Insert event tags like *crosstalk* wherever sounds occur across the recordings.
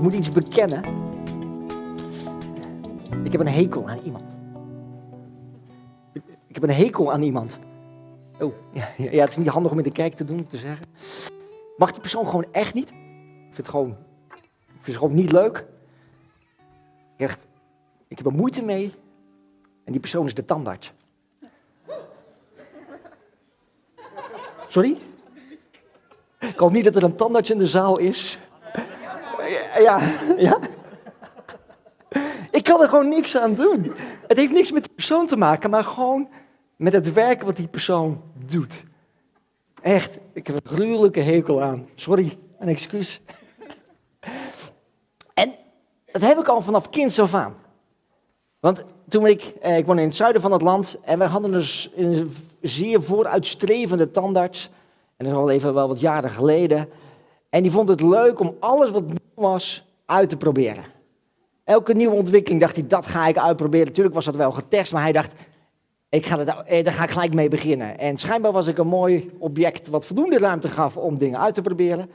ik moet iets bekennen. Ik heb een hekel aan iemand. Ik heb een hekel aan iemand. Oh, ja, ja, het is niet handig om in de kerk te doen, te zeggen. Mag die persoon gewoon echt niet? Ik vind het gewoon, vind het gewoon niet leuk. Echt, ik heb er moeite mee. En die persoon is de tandarts. Sorry? Ik hoop niet dat er een tandarts in de zaal is. Ja, *laughs* ja. Ik kan er gewoon niks aan doen. Het heeft niks met de persoon te maken, maar gewoon met het werk wat die persoon doet. Echt, ik heb een gruwelijke hekel aan. Sorry, een excuus. En dat heb ik al vanaf kind af aan. Want toen ik, eh, ik woon in het zuiden van het land en we hadden dus een zeer vooruitstrevende tandarts. En dat is al even wel wat jaren geleden. En die vond het leuk om alles wat nieuw was uit te proberen. Elke nieuwe ontwikkeling dacht hij, dat ga ik uitproberen. Natuurlijk was dat wel getest, maar hij dacht, ik ga er, eh, daar ga ik gelijk mee beginnen. En schijnbaar was ik een mooi object wat voldoende ruimte gaf om dingen uit te proberen.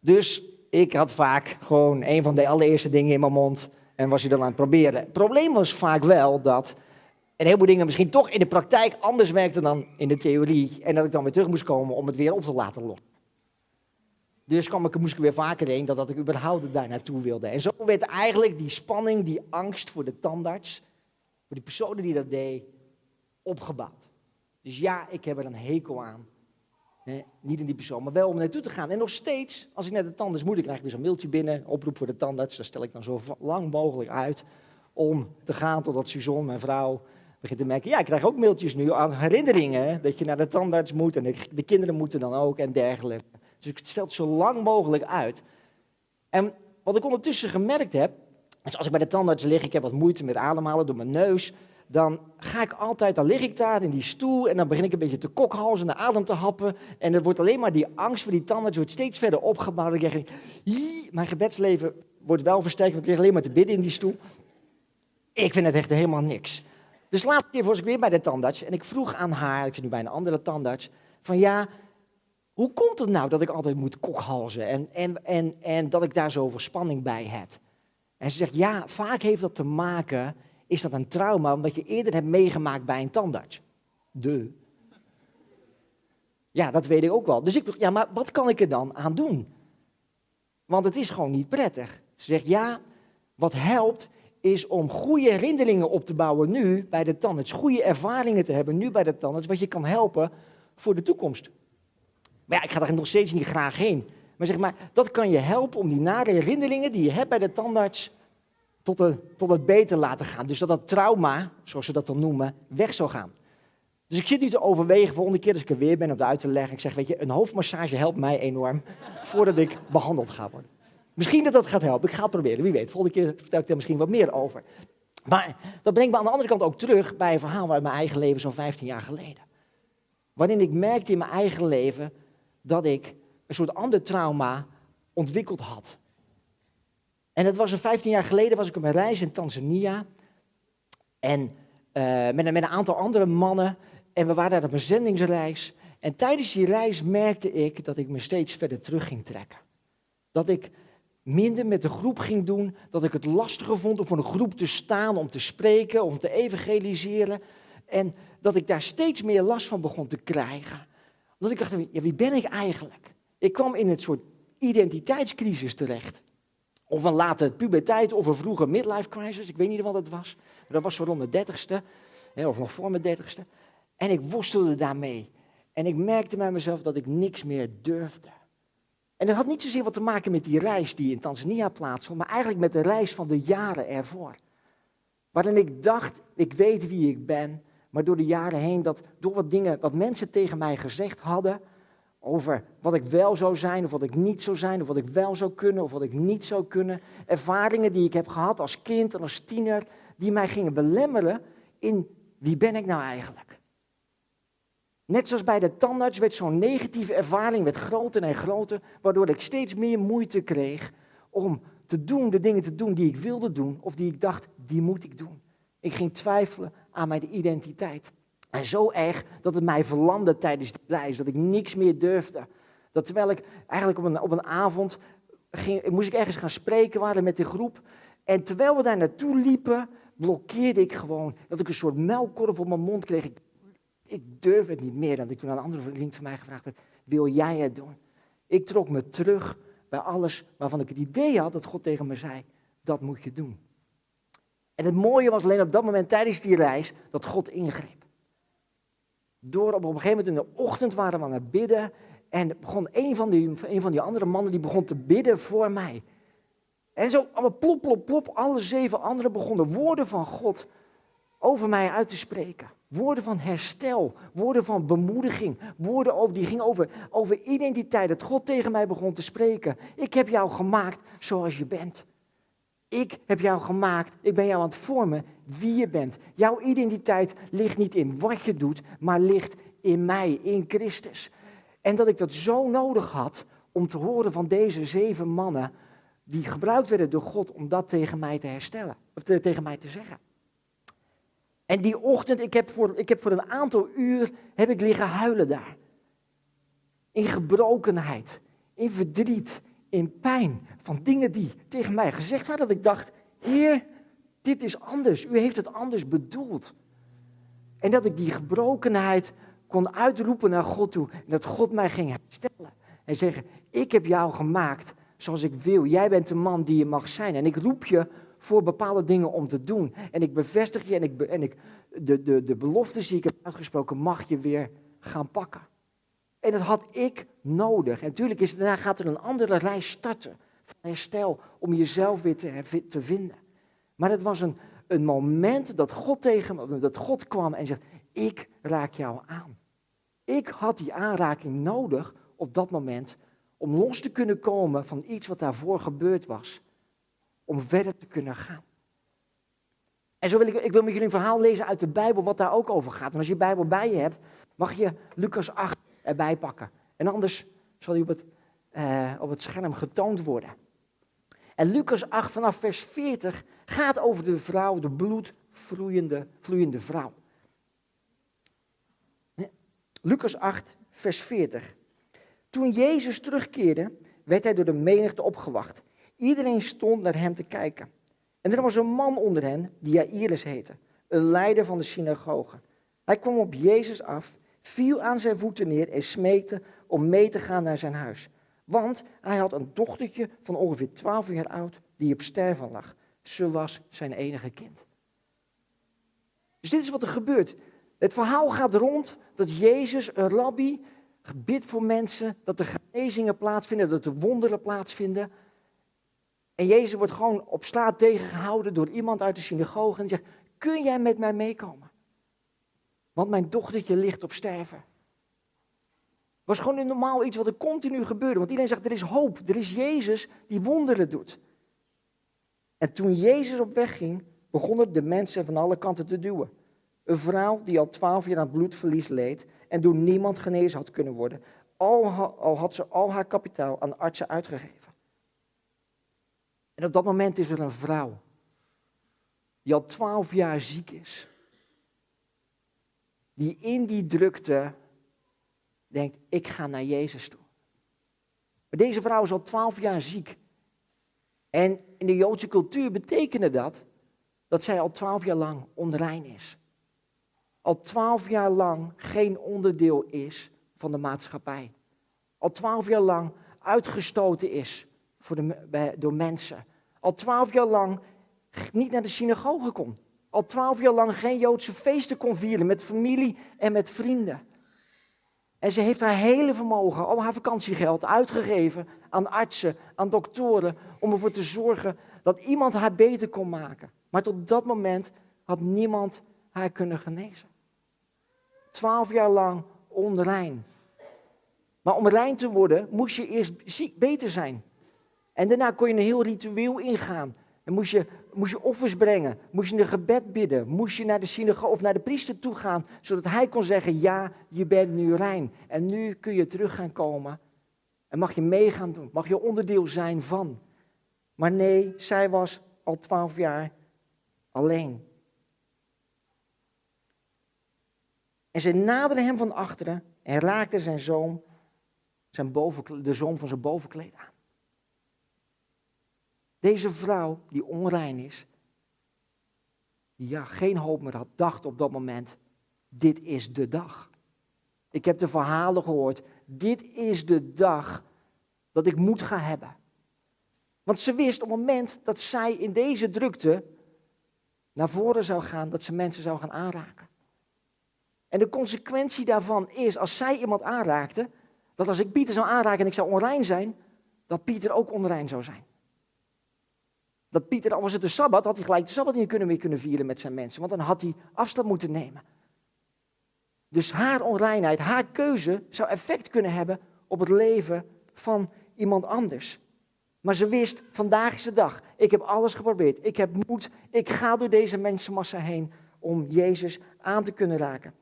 Dus ik had vaak gewoon een van de allereerste dingen in mijn mond en was hij dan aan het proberen. Het probleem was vaak wel dat een heleboel dingen misschien toch in de praktijk anders werkten dan in de theorie. En dat ik dan weer terug moest komen om het weer op te laten lossen. Dus kwam ik, moest ik weer vaker heen dat, dat ik überhaupt daar naartoe wilde. En zo werd eigenlijk die spanning, die angst voor de tandarts, voor die personen die dat deed, opgebouwd. Dus ja, ik heb er een hekel aan. niet in die persoon, maar wel om naartoe te gaan. En nog steeds, als ik naar de tandarts moet, dan krijg ik weer zo'n mailtje binnen, oproep voor de tandarts. Daar stel ik dan zo lang mogelijk uit om te gaan totdat Suzanne, mijn vrouw, begint te merken. Ja, ik krijg ook mailtjes nu aan herinneringen dat je naar de tandarts moet en de, de kinderen moeten dan ook en dergelijke. Dus ik stel het zo lang mogelijk uit. En wat ik ondertussen gemerkt heb, is als ik bij de tandarts lig, ik heb wat moeite met ademhalen door mijn neus, dan ga ik altijd, dan lig ik daar in die stoel en dan begin ik een beetje te kokhalzen en de adem te happen. En het wordt alleen maar die angst voor die tandarts wordt steeds verder opgebouwd. Ik, mijn gebedsleven wordt wel versterkt, want ik lig alleen maar te bidden in die stoel. Ik vind het echt helemaal niks. Dus laatste keer was ik weer bij de tandarts en ik vroeg aan haar, ik zit nu bij een andere tandarts, van ja, hoe komt het nou dat ik altijd moet kokhalzen en, en, en, en dat ik daar zoveel spanning bij heb? En ze zegt, ja, vaak heeft dat te maken, is dat een trauma, omdat je eerder hebt meegemaakt bij een tandarts. De. Ja, dat weet ik ook wel. Dus ik vroeg, ja, maar wat kan ik er dan aan doen? Want het is gewoon niet prettig. Ze zegt, ja, wat helpt is om goede herinneringen op te bouwen nu bij de tandarts. Goede ervaringen te hebben nu bij de tandarts, wat je kan helpen voor de toekomst. Maar ja, ik ga daar nog steeds niet graag heen. Maar zeg maar, dat kan je helpen om die nare herinneringen die je hebt bij de tandarts tot, een, tot het beter laten gaan. Dus dat dat trauma, zoals ze dat dan noemen, weg zou gaan. Dus ik zit nu te overwegen, volgende keer als ik er weer ben om het uit te leggen. Ik zeg, weet je, een hoofdmassage helpt mij enorm voordat ik behandeld ga worden. Misschien dat dat gaat helpen. Ik ga het proberen, wie weet. Volgende keer vertel ik er misschien wat meer over. Maar dat brengt me aan de andere kant ook terug bij een verhaal uit mijn eigen leven zo'n 15 jaar geleden. Waarin ik merkte in mijn eigen leven dat ik een soort ander trauma ontwikkeld had. En dat was een 15 jaar geleden, was ik op een reis in Tanzania. En uh, met, met, een aantal andere mannen. En we waren daar op een zendingsreis. En tijdens die reis merkte ik dat ik me steeds verder terug ging trekken. Dat ik minder met de groep ging doen. Dat ik het lastiger vond om voor een groep te staan, om te spreken, om te evangeliseren. En dat ik daar steeds meer last van begon te krijgen. Omdat ik dacht, wie ben ik eigenlijk? Ik kwam in het soort identiteitscrisis terecht. Of een late puberteit of een vroege midlife crisis, ik weet niet wat het was. Dat was zo rond de dertigste, of nog voor mijn dertigste. En ik worstelde daarmee. En ik merkte bij mezelf dat ik niks meer durfde. En dat had niet zozeer wat te maken met die reis die in Tanzania plaatsvond, maar eigenlijk met de reis van de jaren ervoor. Waarin ik dacht, ik weet wie ik ben, maar door de jaren heen, dat door wat dingen, wat mensen tegen mij gezegd hadden, over wat ik wel zou zijn of wat ik niet zou zijn, of wat ik wel zou kunnen of wat ik niet zou kunnen. Ervaringen die ik heb gehad als kind en als tiener, die mij gingen belemmeren in wie ben ik nou eigenlijk. Net zoals bij de tandarts werd zo'n negatieve ervaring werd groter en groter, waardoor ik steeds meer moeite kreeg om te doen, de dingen te doen die ik wilde doen, of die ik dacht, die moet ik doen. Ik ging twijfelen aan mijn identiteit. En zo erg dat het mij verlamde tijdens de reis, dat ik niks meer durfde. Dat terwijl ik eigenlijk op een, op een avond ging, moest ik ergens gaan spreken, waren met de groep. En terwijl we daar naartoe liepen, blokkeerde ik gewoon. Dat ik een soort melkkorf op mijn mond kreeg. Ik, ik durf het niet meer. Dat ik toen aan een andere vriend van mij gevraagd heb, wil jij het doen? Ik trok me terug bij alles waarvan ik het idee had dat God tegen me zei, dat moet je doen. En het mooie was alleen op dat moment tijdens die reis dat God ingreep. Door op een gegeven moment in de ochtend waren we aan het bidden en begon een van die, een van die andere mannen die begon te bidden voor mij. En zo plop, plop, plop, alle zeven anderen begonnen woorden van God over mij uit te spreken. Woorden van herstel, woorden van bemoediging, woorden over, die gingen over, over identiteit. Dat God tegen mij begon te spreken. Ik heb jou gemaakt zoals je bent. Ik heb jou gemaakt, ik ben jou aan het vormen wie je bent. Jouw identiteit ligt niet in wat je doet, maar ligt in mij, in Christus. En dat ik dat zo nodig had om te horen van deze zeven mannen die gebruikt werden door God om dat tegen mij te herstellen, of tegen mij te zeggen. En die ochtend, ik heb, voor, ik heb voor een aantal uur, heb ik liggen huilen daar. In gebrokenheid, in verdriet, in pijn van dingen die tegen mij gezegd waren. Dat ik dacht, Heer, dit is anders. U heeft het anders bedoeld. En dat ik die gebrokenheid kon uitroepen naar God toe. En dat God mij ging herstellen. En zeggen, ik heb jou gemaakt zoals ik wil. Jij bent de man die je mag zijn. En ik roep je voor bepaalde dingen om te doen. En ik bevestig je en, ik, en ik, de, de, de beloftes die ik heb uitgesproken mag je weer gaan pakken. En dat had ik nodig. En natuurlijk is, daarna gaat er een andere reis starten van herstel om jezelf weer te, te vinden. Maar het was een, een moment dat God, tegen, dat God kwam en zegt, ik raak jou aan. Ik had die aanraking nodig op dat moment om los te kunnen komen van iets wat daarvoor gebeurd was. Om verder te kunnen gaan. En zo wil ik, ik wil met jullie een verhaal lezen uit de Bijbel wat daar ook over gaat. En als je Bijbel bij je hebt, mag je Lucas 8 erbij pakken. En anders zal die op het, uh, op het scherm getoond worden. En Lucas 8 vanaf vers 40 gaat over de vrouw, de bloedvloeiende vloeiende vrouw. Lucas 8, vers 40. Toen Jezus terugkeerde, werd hij door de menigte opgewacht. Iedereen stond naar hem te kijken. En er was een man onder hen die Jairus heette, een leider van de synagoge. Hij kwam op Jezus af, viel aan zijn voeten neer en smeekte om mee te gaan naar zijn huis. Want hij had een dochtertje van ongeveer 12 jaar oud die op sterven lag. Ze was zijn enige kind. Dus dit is wat er gebeurt. Het verhaal gaat rond dat Jezus, een rabbi, bidt voor mensen, dat er genezingen plaatsvinden, dat er wonderen plaatsvinden. En Jezus wordt gewoon op straat tegengehouden door iemand uit de synagoge en zegt, kun jij met mij meekomen? Want mijn dochtertje ligt op sterven. was gewoon een normaal iets wat er continu gebeurde. Want iedereen zegt, er is hoop, er is Jezus die wonderen doet. En toen Jezus op weg ging, begonnen de mensen van alle kanten te duwen. Een vrouw die al twaalf jaar aan bloedverlies leed en door niemand genezen had kunnen worden, al, al had ze al haar kapitaal aan artsen uitgegeven. En op dat moment is er een vrouw die al twaalf jaar ziek is. Die in die drukte denkt, ik ga naar Jezus toe. Maar deze vrouw is al twaalf jaar ziek. En in de Joodse cultuur betekende dat dat zij al twaalf jaar lang onrein is al twaalf jaar lang geen onderdeel is van de maatschappij. Al twaalf jaar lang uitgestoten is voor de, door mensen. Al twaalf jaar lang niet naar de synagoge kon. Al twaalf jaar lang geen Joodse feesten kon vieren met familie en met vrienden. En ze heeft haar hele vermogen, al haar vakantiegeld uitgegeven aan artsen, aan doktoren, om ervoor te zorgen dat iemand haar beter kon maken. Maar tot dat moment had niemand haar kunnen genezen. Twaalf jaar lang onrein. Maar om rein te worden, moest je eerst ziek, beter zijn. En daarna kon je een heel ritueel ingaan. En moest je, moest je offers brengen, moest je een gebed bidden, moest je naar de synagoge of naar de priester toe gaan, zodat hij kon zeggen, ja, je bent nu rein. En nu kun je terug gaan komen en mag je meegaan doen, mag je onderdeel zijn van. Maar nee, zij was al twaalf jaar alleen. En ze naderde hem van achteren en raakte zijn zoon, zijn boven, de zoom van zijn bovenkleed aan. Deze vrouw die onrein is, die ja, geen hoop meer had, dacht op dat moment, dit is de dag. Ik heb de verhalen gehoord, dit is de dag dat ik moed ga hebben. Want ze wist op het moment dat zij in deze drukte naar voren zou gaan, dat ze mensen zou gaan aanraken. En de consequentie daarvan is, als zij iemand aanraakte, dat als ik Pieter zou aanraken en ik zou onrein zijn, dat Pieter ook onrein zou zijn. Dat Pieter, al was het de Sabbat, had hij gelijk de Sabbat niet kunnen, meer kunnen vieren met zijn mensen, want dan had hij afstand moeten nemen. Dus haar onreinheid, haar keuze zou effect kunnen hebben op het leven van iemand anders. Maar ze wist, vandaag is de dag. Ik heb alles geprobeerd. Ik heb moed. Ik ga door deze mensenmassa heen om Jezus aan te kunnen raken.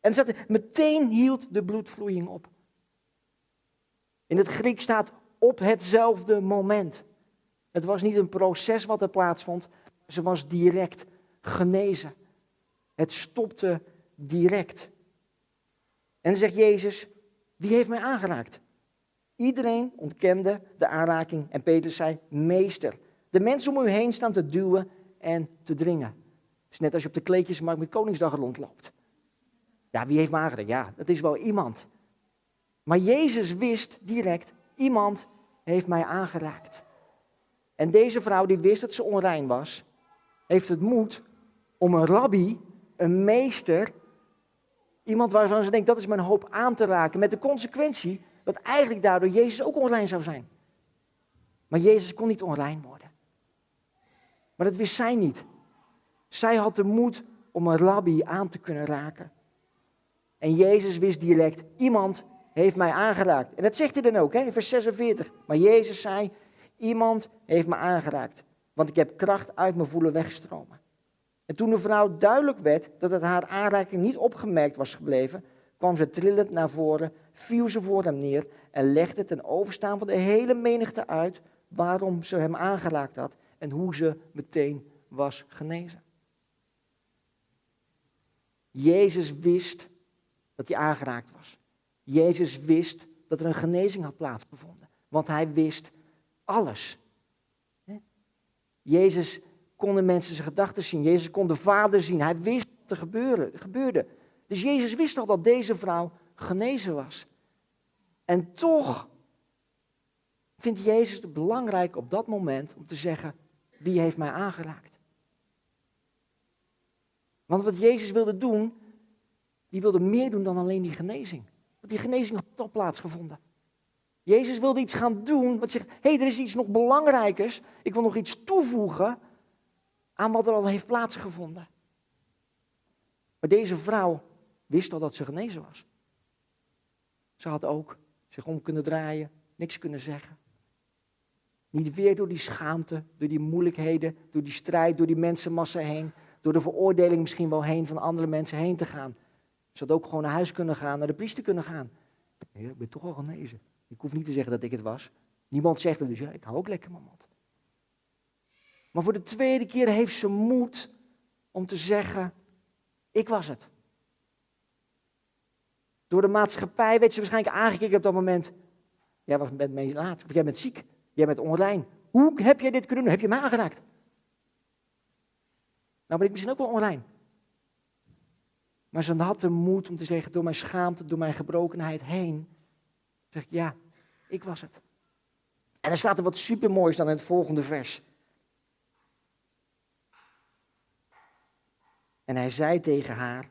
En zette, meteen hield de bloedvloeiing op. In het Griek staat op hetzelfde moment. Het was niet een proces wat er plaatsvond. Ze was direct genezen. Het stopte direct. En dan zegt Jezus, wie heeft mij aangeraakt? Iedereen ontkende de aanraking en Petrus zei, meester. De mensen om u heen staan te duwen en te dringen. Het is net als je op de kleedjesmarkt met Koningsdag rondloopt. Ja, wie heeft me aangeraakt? Ja, dat is wel iemand. Maar Jezus wist direct, iemand heeft mij aangeraakt. En deze vrouw die wist dat ze onrein was, heeft het moed om een rabbi, een meester, iemand waarvan ze denkt dat is mijn hoop aan te raken, met de consequentie dat eigenlijk daardoor Jezus ook onrein zou zijn. Maar Jezus kon niet onrein worden. Maar dat wist zij niet. Zij had de moed om een rabbi aan te kunnen raken. En Jezus wist direct, iemand heeft mij aangeraakt. En dat zegt hij dan ook hè, in vers 46. Maar Jezus zei, iemand heeft me aangeraakt. Want ik heb kracht uit mijn voelen wegstromen. En toen de vrouw duidelijk werd dat het haar aanraking niet opgemerkt was gebleven, kwam ze trillend naar voren, viel ze voor hem neer en legde ten overstaan van de hele menigte uit waarom ze hem aangeraakt had en hoe ze meteen was genezen. Jezus wist dat hij aangeraakt was. Jezus wist dat er een genezing had plaatsgevonden, want hij wist alles. Jezus kon de mensen zijn gedachten zien. Jezus kon de Vader zien. Hij wist wat er gebeurde. gebeurde. Dus Jezus wist nog dat deze vrouw genezen was. En toch vindt Jezus het belangrijk op dat moment om te zeggen, wie heeft mij aangeraakt? Want wat Jezus wilde doen, die wilde meer doen dan alleen die genezing. Want die genezing had al plaatsgevonden. Jezus wilde iets gaan doen wat zegt, hé, hey, er is iets nog belangrijkers. Ik wil nog iets toevoegen aan wat er al heeft plaatsgevonden. Maar deze vrouw wist al dat ze genezen was. Ze had ook zich om kunnen draaien, niks kunnen zeggen. Niet weer door die schaamte, door die moeilijkheden, door die strijd, door die mensenmassa heen, door de veroordeling misschien wel heen van andere mensen heen te gaan. Ze had ook gewoon naar huis kunnen gaan, naar de priester kunnen gaan. Ja, ik ben toch al genezen. Ik hoef niet te zeggen dat ik het was. Niemand zegt het dus, ja, ik hou ook lekker mijn mond. Maar voor de tweede keer heeft ze moed om te zeggen, ik was het. Door de maatschappij werd ze waarschijnlijk aangekeken op dat moment. Jij was bent mee laat, jij bent ziek, jij bent onrein. Hoe heb jij dit kunnen doen? Heb je mij aangeraakt? Nou ben ik misschien ook wel onrein. Maar ze had de moed om te zeggen, door mijn schaamte, door mijn gebrokenheid heen, zeg ik, ja, ik was het. En er staat er wat supermoois dan in het volgende vers. En hij zei tegen haar,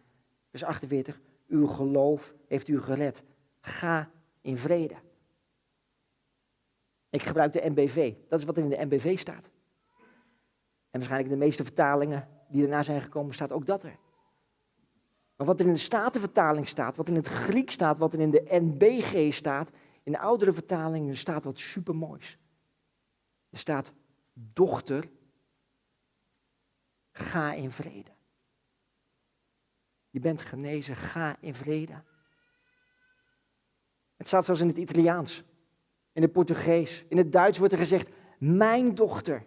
vers 48, uw geloof heeft u gered. Ga in vrede. Ik gebruik de NBV. Dat is wat er in de NBV staat. En waarschijnlijk in de meeste vertalingen die daarna zijn gekomen, staat ook dat er. Maar wat er in de Statenvertaling staat, wat in het Griek staat, wat er in de NBG staat, in de oudere vertalingen staat wat supermoois. Er staat, dochter, ga in vrede. Je bent genezen, ga in vrede. Het staat zelfs in het Italiaans, in het Portugees, in het Duits wordt er gezegd, mijn dochter.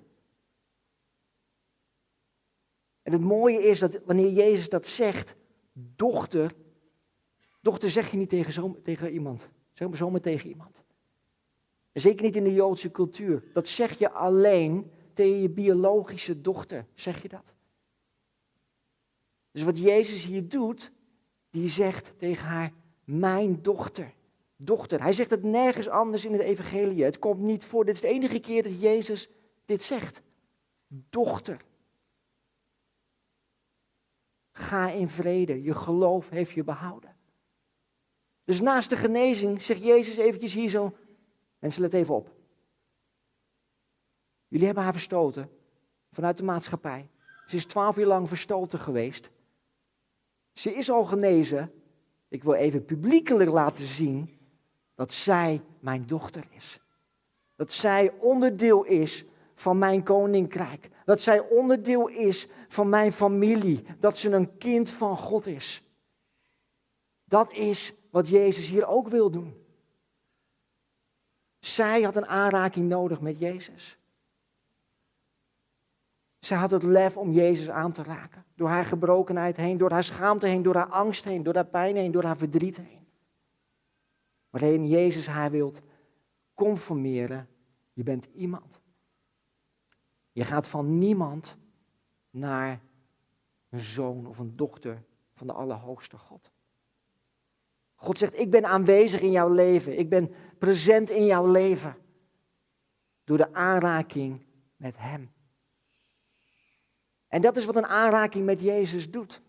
En het mooie is dat wanneer Jezus dat zegt, dochter, dochter zeg je niet tegen, zo, tegen iemand, zeg maar zomaar tegen iemand. Zeker niet in de Joodse cultuur. Dat zeg je alleen tegen je biologische dochter. Zeg je dat? Dus wat Jezus hier doet, die zegt tegen haar, mijn dochter. Dochter. Hij zegt het nergens anders in het evangelie. Het komt niet voor. Dit is de enige keer dat Jezus dit zegt. Dochter. Ga in vrede. Je geloof heeft je behouden. Dus naast de genezing zegt Jezus eventjes hier zo. Let even op. Jullie hebben haar verstoten vanuit de maatschappij. Ze is twaalf jaar lang verstoten geweest. Ze is al genezen. Ik wil even publiekelijk laten zien dat zij mijn dochter is. Dat zij onderdeel is van mijn koninkrijk. Dat zij onderdeel is van mijn familie. Dat ze een kind van God is. Dat is wat Jezus hier ook wil doen. Zij had een aanraking nodig met Jezus. Zij had het lef om Jezus aan te raken. Door haar gebrokenheid heen, door haar schaamte heen, door haar angst heen, door haar pijn heen, door haar verdriet heen. Waarin Jezus haar wilt conformeren. Je bent iemand. Je gaat van niemand naar een zoon of een dochter van de Allerhoogste God. God zegt, ik ben aanwezig in jouw leven. Ik ben present in jouw leven. Door de aanraking met Hem. En dat is wat een aanraking met Jezus doet.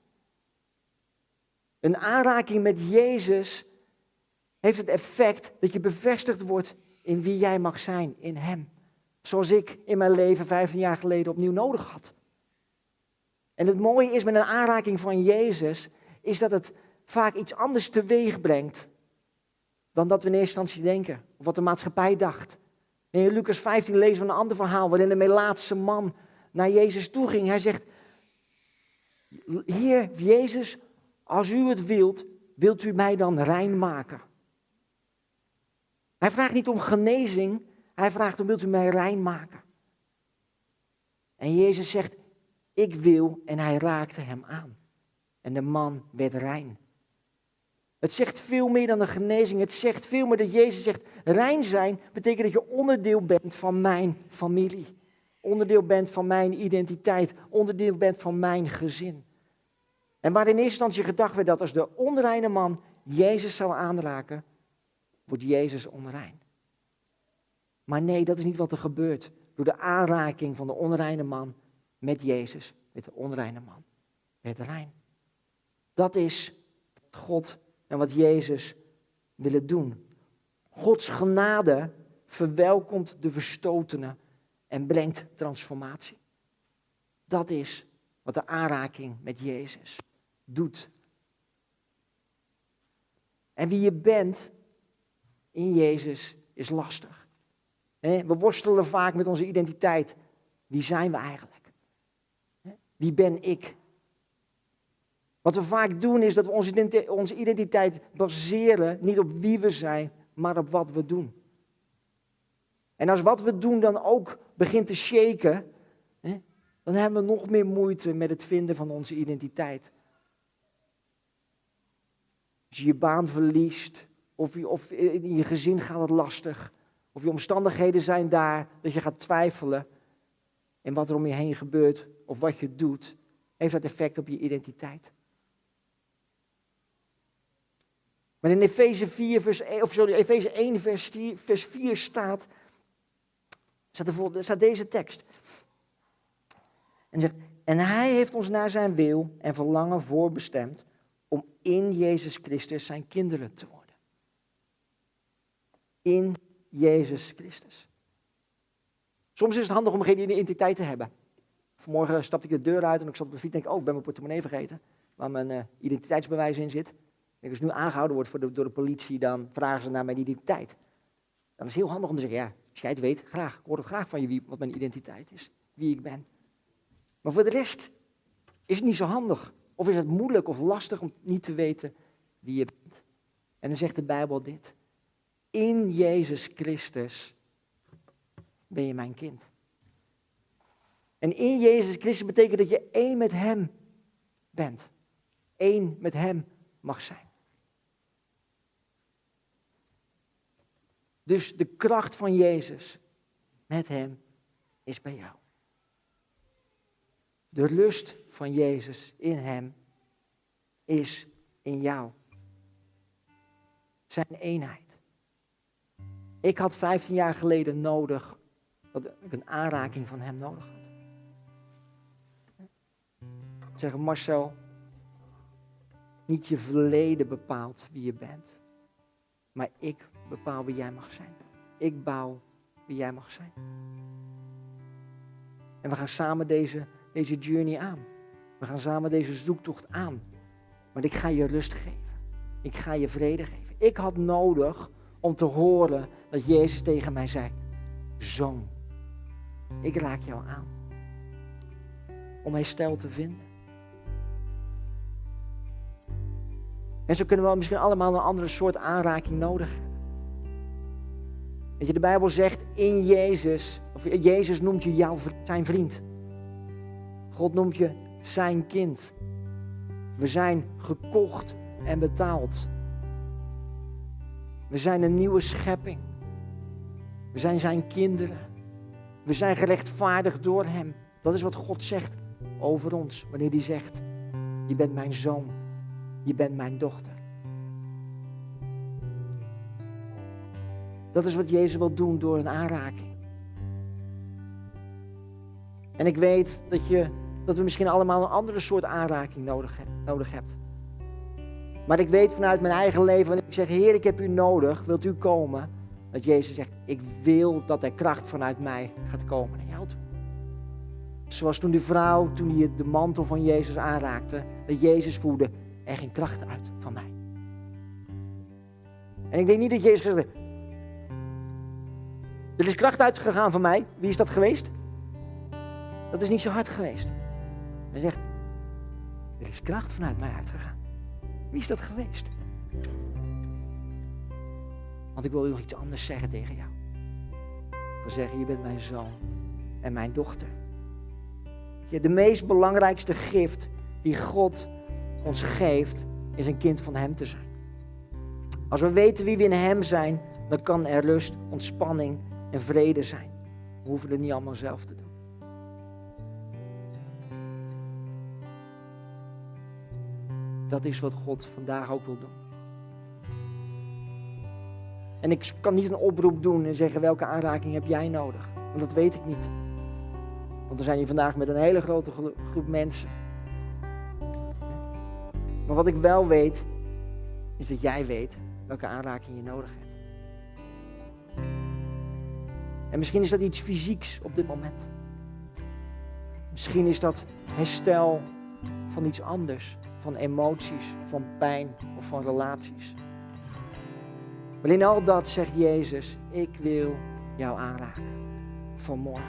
Een aanraking met Jezus heeft het effect dat je bevestigd wordt in wie jij mag zijn, in Hem. Zoals ik in mijn leven 15 jaar geleden opnieuw nodig had. En het mooie is met een aanraking van Jezus, is dat het vaak iets anders teweeg brengt dan dat we in eerste instantie denken, of wat de maatschappij dacht. In Lucas 15 lezen we een ander verhaal waarin de Melaatse man naar Jezus toe ging. Hij zegt, Heer Jezus, als u het wilt, wilt u mij dan rein maken? Hij vraagt niet om genezing, hij vraagt om wilt u mij rein maken? En Jezus zegt, ik wil, en hij raakte hem aan. En de man werd rein. Het zegt veel meer dan een genezing. Het zegt veel meer dat Jezus zegt, rein zijn betekent dat je onderdeel bent van mijn familie. Onderdeel bent van mijn identiteit. Onderdeel bent van mijn gezin. En waar in eerste instantie gedacht werd dat als de onreine man Jezus zou aanraken, wordt Jezus onrein. Maar nee, dat is niet wat er gebeurt. Door de aanraking van de onreine man met Jezus, met de onreine man, met rein. Dat is wat God en wat Jezus willen doen. Gods genade verwelkomt de verstotenen en brengt transformatie. Dat is wat de aanraking met Jezus doet. En wie je bent in Jezus is lastig. We worstelen vaak met onze identiteit. Wie zijn we eigenlijk? Wie ben ik? Wat we vaak doen is dat we onze identiteit baseren niet op wie we zijn, maar op wat we doen. En als wat we doen dan ook begint te shaken, dan hebben we nog meer moeite met het vinden van onze identiteit. Als je je baan verliest, of, of in je gezin gaat het lastig, of je omstandigheden zijn daar dat je gaat twijfelen en wat er om je heen gebeurt of wat je doet, heeft dat effect op je identiteit. Maar in Efeze 4, vers, of sorry, Efeze 1, vers 4, vers 4 staat, staat, staat deze tekst. En zegt, en hij heeft ons naar zijn wil en verlangen voorbestemd om in Jezus Christus zijn kinderen te worden. In Jezus Christus. Soms is het handig om geen identiteit te hebben. Vanmorgen stapte ik de deur uit en ik zat op de fiets en denk, oh, ik ben mijn portemonnee vergeten, waar mijn uh, identiteitsbewijs in zit. En als ik nu aangehouden word voor de, door de politie, dan vragen ze naar mijn identiteit. Dan is het heel handig om te zeggen, ja, als jij het weet, graag. Ik hoor het graag van je wie, wat mijn identiteit is, wie ik ben. Maar voor de rest is het niet zo handig. Of is het moeilijk of lastig om niet te weten wie je bent. En dan zegt de Bijbel dit. In Jezus Christus ben je mijn kind. En in Jezus Christus betekent dat je één met Hem bent. Eén met Hem mag zijn. Dus de kracht van Jezus met Hem is bij jou. De rust van Jezus in Hem is in jou. Zijn eenheid. Ik had 15 jaar geleden nodig dat ik een aanraking van Hem nodig had. Zeggen Marcel, niet je verleden bepaalt wie je bent, maar ik bepaal wie jij mag zijn. Ik bouw wie jij mag zijn. En we gaan samen deze, deze journey aan. We gaan samen deze zoektocht aan. Want ik ga je rust geven. Ik ga je vrede geven. Ik had nodig om te horen dat Jezus tegen mij zei: Zoon, ik raak jou aan. Om herstel te vinden. En zo kunnen we misschien allemaal een andere soort aanraking nodig hebben. Weet je, de Bijbel zegt in Jezus, of Jezus noemt je jouw, zijn vriend. God noemt je zijn kind. We zijn gekocht en betaald. We zijn een nieuwe schepping. We zijn zijn kinderen. We zijn gerechtvaardigd door hem. Dat is wat God zegt over ons. Wanneer hij zegt, je bent mijn zoon. Je bent mijn dochter. Dat is wat Jezus wil doen door een aanraking. En ik weet dat, je, dat we misschien allemaal een andere soort aanraking nodig, nodig hebt. Maar ik weet vanuit mijn eigen leven, ik zeg, Heer, ik heb u nodig, wilt u komen? Dat Jezus zegt, ik wil dat er kracht vanuit mij gaat komen naar jou. Zoals toen die vrouw, toen hij de mantel van Jezus aanraakte, dat Jezus voelde, er ging kracht uit van mij. En ik denk niet dat Jezus gezegd er is kracht uitgegaan van mij. Wie is dat geweest? Dat is niet zo hard geweest. Hij zegt, er is kracht vanuit mij uitgegaan. Wie is dat geweest? Want ik wil u nog iets anders zeggen tegen jou. Ik wil zeggen, je bent mijn zoon en mijn dochter. De meest belangrijkste gift die God ons geeft, is een kind van Hem te zijn. Als we weten wie we in Hem zijn, dan kan er rust, ontspanning en vrede zijn. We hoeven het niet allemaal zelf te doen. Dat is wat God vandaag ook wil doen. En ik kan niet een oproep doen en zeggen welke aanraking heb jij nodig. Want dat weet ik niet. Want we zijn hier vandaag met een hele grote groep mensen. Maar wat ik wel weet, is dat jij weet welke aanraking je nodig hebt. En misschien is dat iets fysieks op dit moment. Misschien is dat herstel van iets anders, van emoties, van pijn of van relaties. Maar in al dat zegt Jezus, ik wil jou aanraken vanmorgen.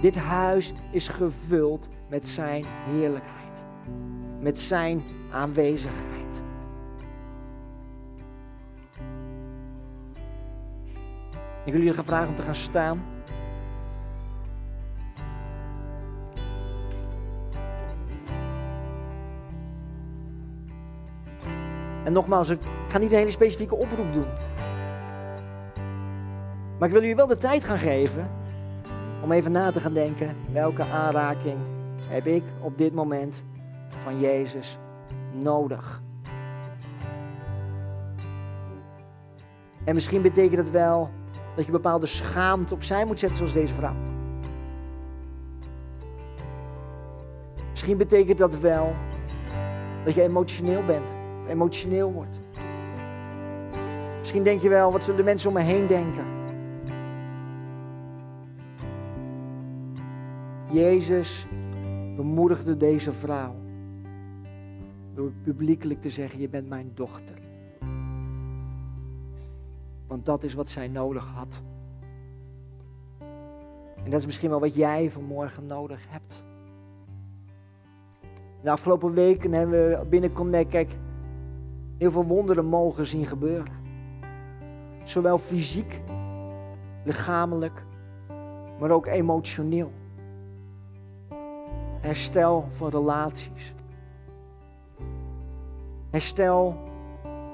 Dit huis is gevuld met zijn heerlijkheid, met zijn aanwezigheid. Ik wil jullie gevraagd om te gaan staan. En nogmaals, ik ga niet een hele specifieke oproep doen. Maar ik wil jullie wel de tijd gaan geven om even na te gaan denken, welke aanraking heb ik op dit moment van Jezus nodig? En misschien betekent het wel dat je bepaalde schaamte opzij moet zetten zoals deze vrouw. Misschien betekent dat wel dat je emotioneel bent, emotioneel wordt. Misschien denk je wel, wat zullen de mensen om me heen denken? Jezus bemoedigde deze vrouw door publiekelijk te zeggen, je bent mijn dochter. Want dat is wat zij nodig had. En dat is misschien wel wat jij vanmorgen nodig hebt. De afgelopen weken hebben we binnen Connect kijk, heel veel wonderen mogen zien gebeuren. Zowel fysiek, lichamelijk, maar ook emotioneel. Herstel van relaties. Herstel,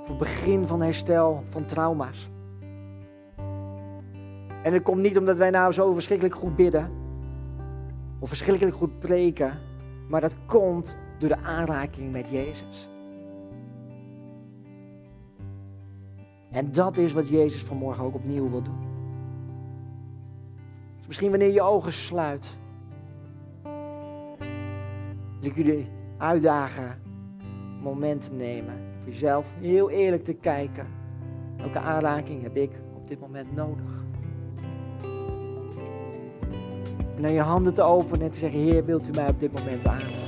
voor begin van herstel van trauma's. En het komt niet omdat wij nou zo verschrikkelijk goed bidden. of verschrikkelijk goed preken, maar dat komt door de aanraking met Jezus. En dat is wat Jezus vanmorgen ook opnieuw wil doen. Dus misschien wanneer je ogen sluit, wil ik jullie uitdagen moment nemen. Voor jezelf heel eerlijk te kijken. Welke aanraking heb ik op dit moment nodig? En dan je handen te openen en te zeggen, Heer, wilt u mij op dit moment aanraken?